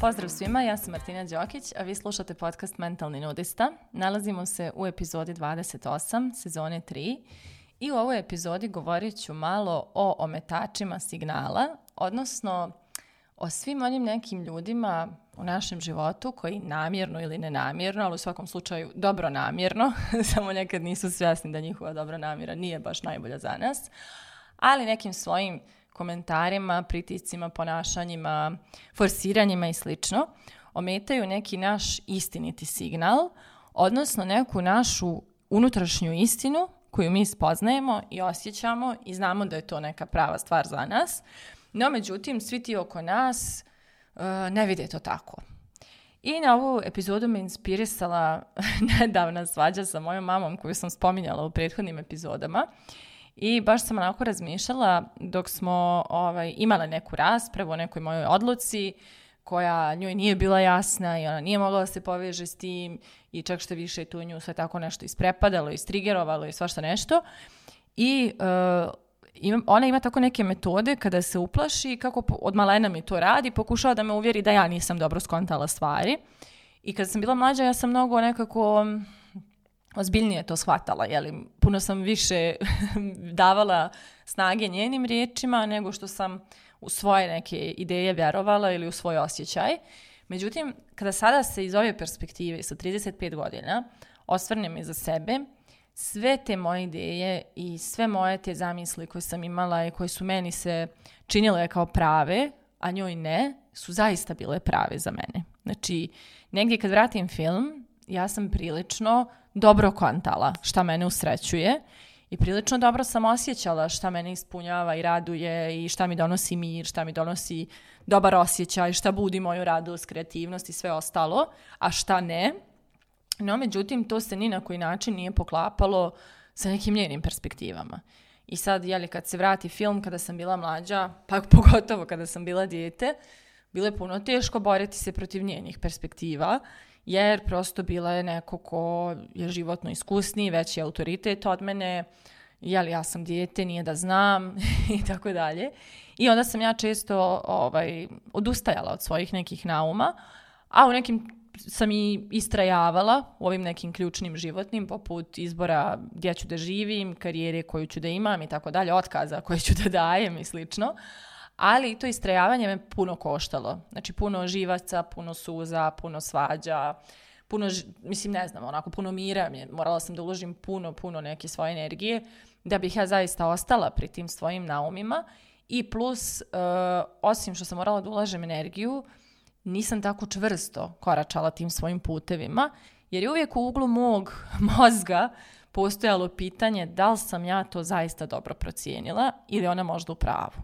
Pozdrav svima, ja sam Martina Đokić, a vi slušate podcast Mentalni nudista. Nalazimo se u epizodi 28, sezone 3 i u ovoj epizodi govorit ću malo o ometačima signala, odnosno o svim onim nekim ljudima u našem životu koji namjerno ili nenamjerno, ali u svakom slučaju dobro namjerno, samo nekad nisu svjesni da njihova dobra namjera nije baš najbolja za nas, ali nekim svojim komentarima, pritiscima, ponašanjima, forsiranjima i slično, ometaju neki naš istiniti signal, odnosno neku našu unutrašnju istinu koju mi spoznajemo i osjećamo i znamo da je to neka prava stvar za nas. No, međutim, svi ti oko nas ne vide to tako. I na ovu epizodu me inspirisala nedavna svađa sa mojom mamom koju sam spominjala u prethodnim epizodama. I baš sam onako razmišljala dok smo ovaj, imale neku raspravu o nekoj mojoj odluci koja njoj nije bila jasna i ona nije mogla da se poveže s tim i čak što više tu nju sve tako nešto isprepadalo, istrigerovalo i svašta nešto. I uh, ima, ona ima tako neke metode kada se uplaši, kako od malena mi to radi, pokušava da me uvjeri da ja nisam dobro skontala stvari. I kada sam bila mlađa, ja sam mnogo nekako ozbiljnije to shvatala, jeli, puno sam više davala snage njenim riječima nego što sam u svoje neke ideje vjerovala ili u svoj osjećaj. Međutim, kada sada se iz ove perspektive sa 35 godina osvrnem iza sebe, sve te moje ideje i sve moje te zamisli koje sam imala i koje su meni se činile kao prave, a njoj ne, su zaista bile prave za mene. Znači, negdje kad vratim film, ja sam prilično dobro kontala šta mene usrećuje i prilično dobro sam osjećala šta mene ispunjava i raduje i šta mi donosi mir, šta mi donosi dobar osjećaj, šta budi moju radost, kreativnost i sve ostalo, a šta ne. No, međutim, to se ni na koji način nije poklapalo sa nekim njenim perspektivama. I sad, jeli, kad se vrati film, kada sam bila mlađa, pa pogotovo kada sam bila dijete, bilo je puno teško boriti se protiv njenih perspektiva jer prosto bila je neko ko je životno iskusniji, veći autoritet od mene, jel ja sam dijete, nije da znam i tako dalje. I onda sam ja često ovaj, odustajala od svojih nekih nauma, a u nekim sam i istrajavala u ovim nekim ključnim životnim, poput izbora gdje ću da živim, karijere koju ću da imam i tako dalje, otkaza koje ću da dajem i slično. Ali to istrajavanje me puno koštalo. Znači puno živaca, puno suza, puno svađa, puno, mislim ne znam, onako puno mira, morala sam da uložim puno, puno neke svoje energije da bih ja zaista ostala pri tim svojim naumima. I plus, uh, osim što sam morala da ulažem energiju, nisam tako čvrsto koračala tim svojim putevima, jer je uvijek u uglu mog mozga postojalo pitanje da li sam ja to zaista dobro procijenila ili ona možda u pravu.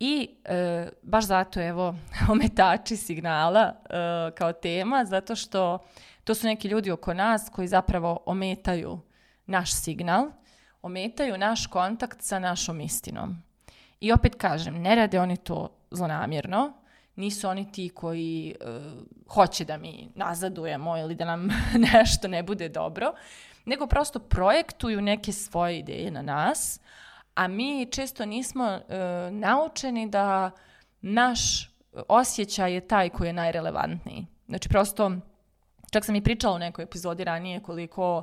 I e, baš zato evo ometači signala e, kao tema, zato što to su neki ljudi oko nas koji zapravo ometaju naš signal, ometaju naš kontakt sa našom istinom. I opet kažem, ne rade oni to zlonamjerno, nisu oni ti koji e, hoće da mi nazadujemo ili da nam nešto ne bude dobro, nego prosto projektuju neke svoje ideje na nas, a mi često nismo e, naučeni da naš osjećaj je taj koji je najrelevantniji. Znači prosto, čak sam i pričala u nekoj epizodi ranije koliko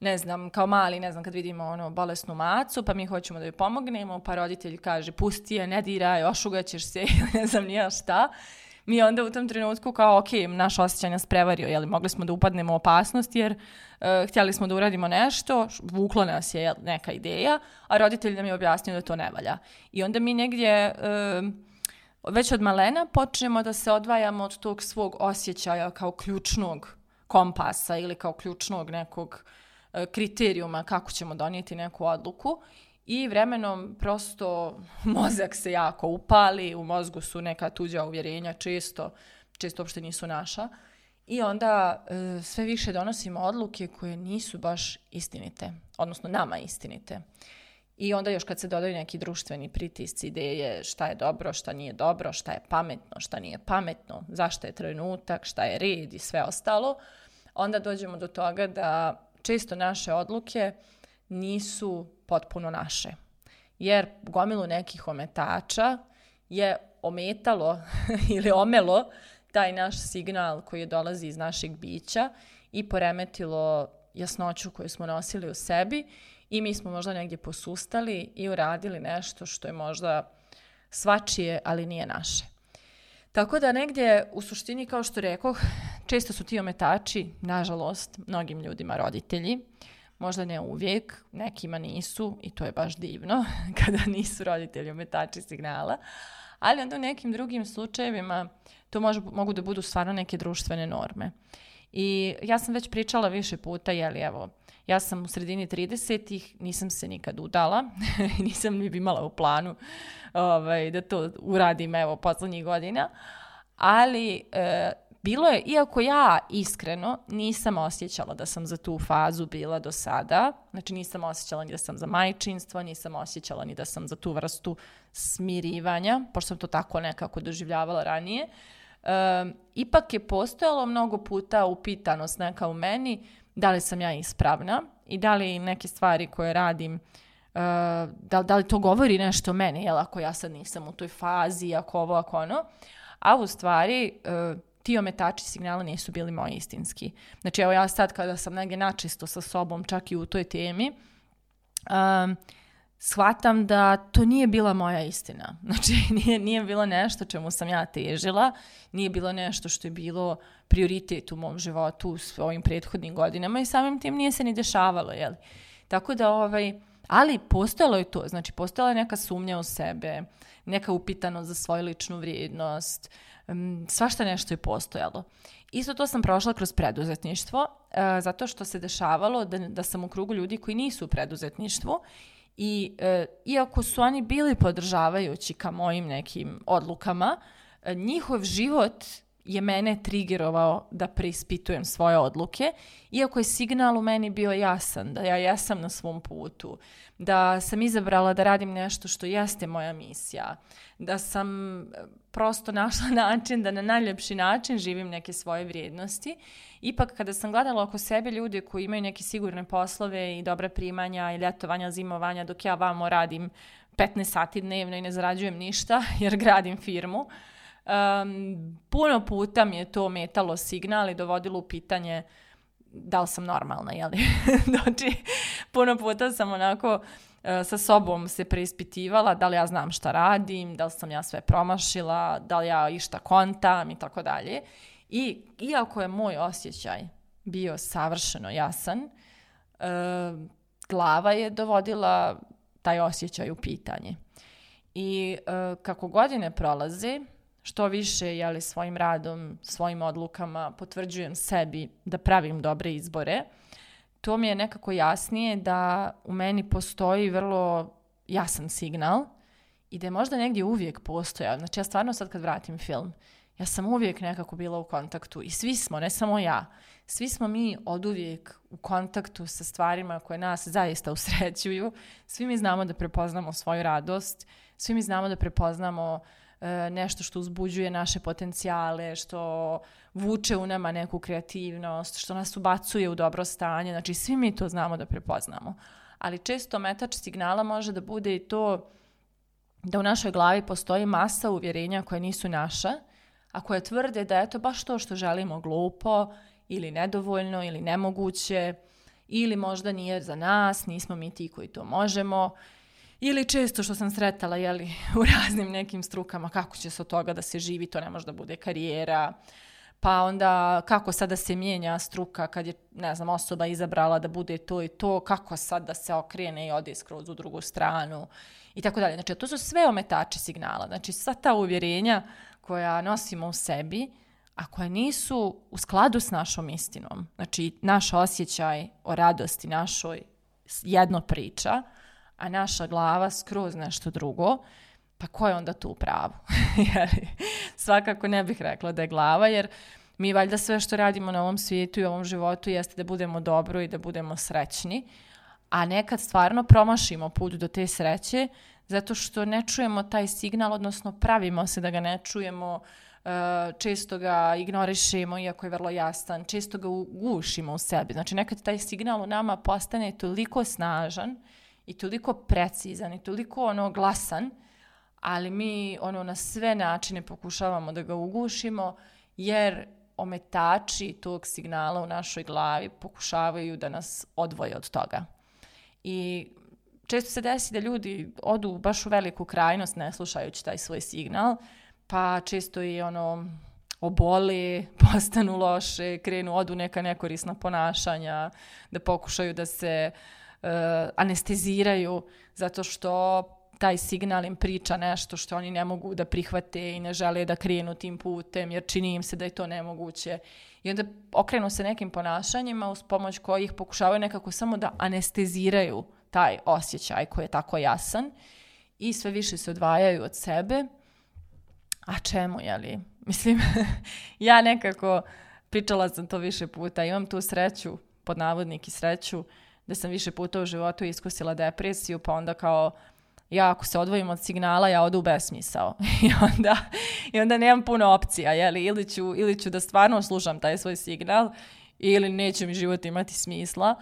ne znam, kao mali, ne znam, kad vidimo ono bolesnu macu, pa mi hoćemo da joj pomognemo, pa roditelj kaže, pusti je, ne diraj, ošugaćeš se, ne znam nija šta mi onda u tom trenutku kao, ok, naš osjećaj nas prevario, jeli, mogli smo da upadnemo u opasnost jer uh, htjeli smo da uradimo nešto, vukla nas je neka ideja, a roditelj nam je objasnio da to ne valja. I onda mi negdje uh, već od malena počnemo da se odvajamo od tog svog osjećaja kao ključnog kompasa ili kao ključnog nekog uh, kriterijuma kako ćemo donijeti neku odluku i vremenom prosto mozak se jako upali, u mozgu su neka tuđa uvjerenja često, često uopšte nisu naša. I onda e, sve više donosimo odluke koje nisu baš istinite, odnosno nama istinite. I onda još kad se dodaju neki društveni pritisci, ideje šta je dobro, šta nije dobro, šta je pametno, šta nije pametno, zašto je trenutak, šta je red i sve ostalo, onda dođemo do toga da često naše odluke nisu potpuno naše. Jer gomilu nekih ometača je ometalo ili omelo taj naš signal koji dolazi iz našeg bića i poremetilo jasnoću koju smo nosili u sebi i mi smo možda negdje posustali i uradili nešto što je možda svačije, ali nije naše. Tako da negdje u suštini, kao što rekoh, često su ti ometači, nažalost, mnogim ljudima roditelji, možda ne uvijek, nekima nisu i to je baš divno kada nisu roditelji ometači signala, ali onda u nekim drugim slučajevima to može, mogu da budu stvarno neke društvene norme. I ja sam već pričala više puta, jeli evo, ja sam u sredini 30-ih, nisam se nikad udala, nisam ni imala u planu ovaj, da to uradim evo poslednjih godina, ali e, bilo je, iako ja iskreno nisam osjećala da sam za tu fazu bila do sada, znači nisam osjećala ni da sam za majčinstvo, nisam osjećala ni da sam za tu vrstu smirivanja, pošto sam to tako nekako doživljavala ranije, e, ipak je postojalo mnogo puta upitanost neka u meni da li sam ja ispravna i da li neke stvari koje radim Uh, da, da li to govori nešto o meni, jel, ako ja sad nisam u toj fazi, ako ovo, ako ono. A u stvari, uh, ti ometači signala nisu bili moji istinski. Znači, evo ja sad kada sam negdje načisto sa sobom, čak i u toj temi, um, shvatam da to nije bila moja istina. Znači, nije, nije bilo nešto čemu sam ja težila, nije bilo nešto što je bilo prioritet u mom životu u svojim prethodnim godinama i samim tim nije se ni dešavalo, jel? Tako da, ovaj, ali postojalo je to, znači postojala je neka sumnja u sebe, neka upitanost za svoju ličnu vrijednost, svašta nešto je postojalo. Isto to sam prošla kroz preduzetništvo, uh, zato što se dešavalo da, da sam u krugu ljudi koji nisu u preduzetništvu I e, iako su oni bili podržavajući ka mojim nekim odlukama, e, njihov život je mene trigerovao da preispitujem svoje odluke, iako je signal u meni bio jasan, da ja jesam na svom putu, da sam izabrala da radim nešto što jeste moja misija, da sam e, prosto našla način da na najljepši način živim neke svoje vrijednosti. Ipak kada sam gledala oko sebe ljude koji imaju neke sigurne poslove i dobra primanja i ljetovanja, zimovanja, dok ja vamo radim 15 sati dnevno i ne zarađujem ništa jer gradim firmu, Um, puno puta mi je to metalo signal i dovodilo u pitanje da li sam normalna, jeli? znači, puno puta sam onako uh, sa sobom se preispitivala da li ja znam šta radim, da li sam ja sve promašila, da li ja išta kontam i tako dalje. I iako je moj osjećaj bio savršeno jasan, uh, glava je dovodila taj osjećaj u pitanje. I uh, kako godine prolaze, što više jeli, svojim radom, svojim odlukama potvrđujem sebi da pravim dobre izbore, to mi je nekako jasnije da u meni postoji vrlo jasan signal i da je možda negdje uvijek postojao. Znači ja stvarno sad kad vratim film, ja sam uvijek nekako bila u kontaktu i svi smo, ne samo ja, svi smo mi od uvijek u kontaktu sa stvarima koje nas zaista usrećuju. Svi mi znamo da prepoznamo svoju radost, svi mi znamo da prepoznamo uh, nešto što uzbuđuje naše potencijale, što vuče u nama neku kreativnost, što nas ubacuje u dobro stanje. Znači, svi mi to znamo da prepoznamo. Ali često metač signala može da bude i to da u našoj glavi postoji masa uvjerenja koje nisu naša, a koje tvrde da je to baš to što želimo glupo ili nedovoljno ili nemoguće ili možda nije za nas, nismo mi ti koji to možemo Ili često što sam sretala jeli, u raznim nekim strukama kako će se od toga da se živi, to ne može da bude karijera, pa onda kako sad da se mijenja struka kad je, ne znam, osoba izabrala da bude to i to, kako sad da se okrene i ode skroz u drugu stranu i tako dalje. Znači, to su sve ometači signala. Znači, sva ta uvjerenja koja nosimo u sebi, a koje nisu u skladu s našom istinom. Znači, naš osjećaj o radosti našoj jedno priča, a naša glava skroz nešto drugo, pa ko je onda tu u pravu? Svakako ne bih rekla da je glava, jer mi valjda sve što radimo na ovom svijetu i ovom životu jeste da budemo dobro i da budemo srećni, a nekad stvarno promašimo put do te sreće zato što ne čujemo taj signal, odnosno pravimo se da ga ne čujemo, često ga ignorišemo iako je vrlo jasan, često ga gušimo u sebi. Znači nekad taj signal u nama postane toliko snažan i toliko precizan i toliko ono glasan, ali mi ono na sve načine pokušavamo da ga ugušimo jer ometači tog signala u našoj glavi pokušavaju da nas odvoje od toga. I često se desi da ljudi odu baš u veliku krajnost ne slušajući taj svoj signal, pa često i ono oboli, postanu loše, krenu, odu neka nekorisna ponašanja, da pokušaju da se uh, anesteziraju zato što taj signal im priča nešto što oni ne mogu da prihvate i ne žele da krenu tim putem jer čini im se da je to nemoguće. I onda okrenu se nekim ponašanjima uz pomoć kojih pokušavaju nekako samo da anesteziraju taj osjećaj koji je tako jasan i sve više se odvajaju od sebe. A čemu, jeli? Mislim, ja nekako pričala sam to više puta, imam tu sreću, pod navodnik i sreću, da sam više puta u životu iskusila depresiju, pa onda kao ja ako se odvojim od signala, ja odu u besmisao. I onda, I onda nemam puno opcija, jeli? Ili ću, ili ću da stvarno slušam taj svoj signal, ili neće mi život imati smisla.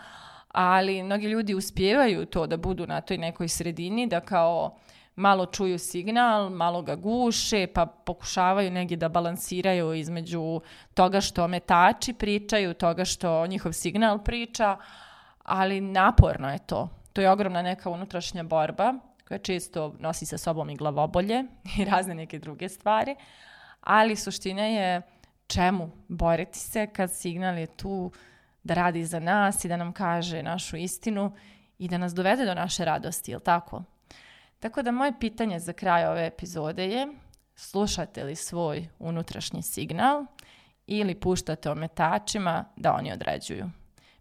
Ali mnogi ljudi uspijevaju to da budu na toj nekoj sredini, da kao malo čuju signal, malo ga guše, pa pokušavaju negdje da balansiraju između toga što metači pričaju, toga što njihov signal priča, ali naporno je to. To je ogromna neka unutrašnja borba koja često nosi sa sobom i glavobolje i razne neke druge stvari, ali suština je čemu boriti se kad signal je tu da radi za nas i da nam kaže našu istinu i da nas dovede do naše radosti, je tako? Tako da moje pitanje za kraj ove epizode je slušate li svoj unutrašnji signal ili puštate ometačima da oni određuju.